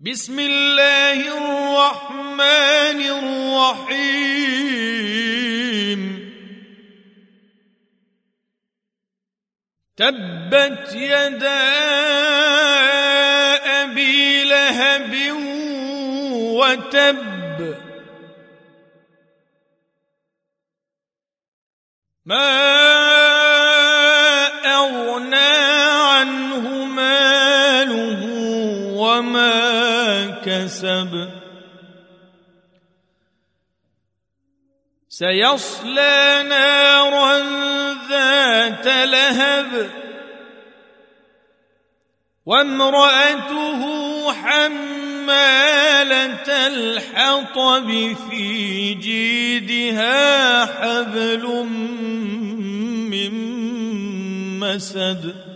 بسم الله الرحمن الرحيم. تبت يدا أبي لهب وتب. ما أغنى وما كسب. سيصلى نارا ذات لهب وامرأته حمالة الحطب في جيدها حبل من مسد.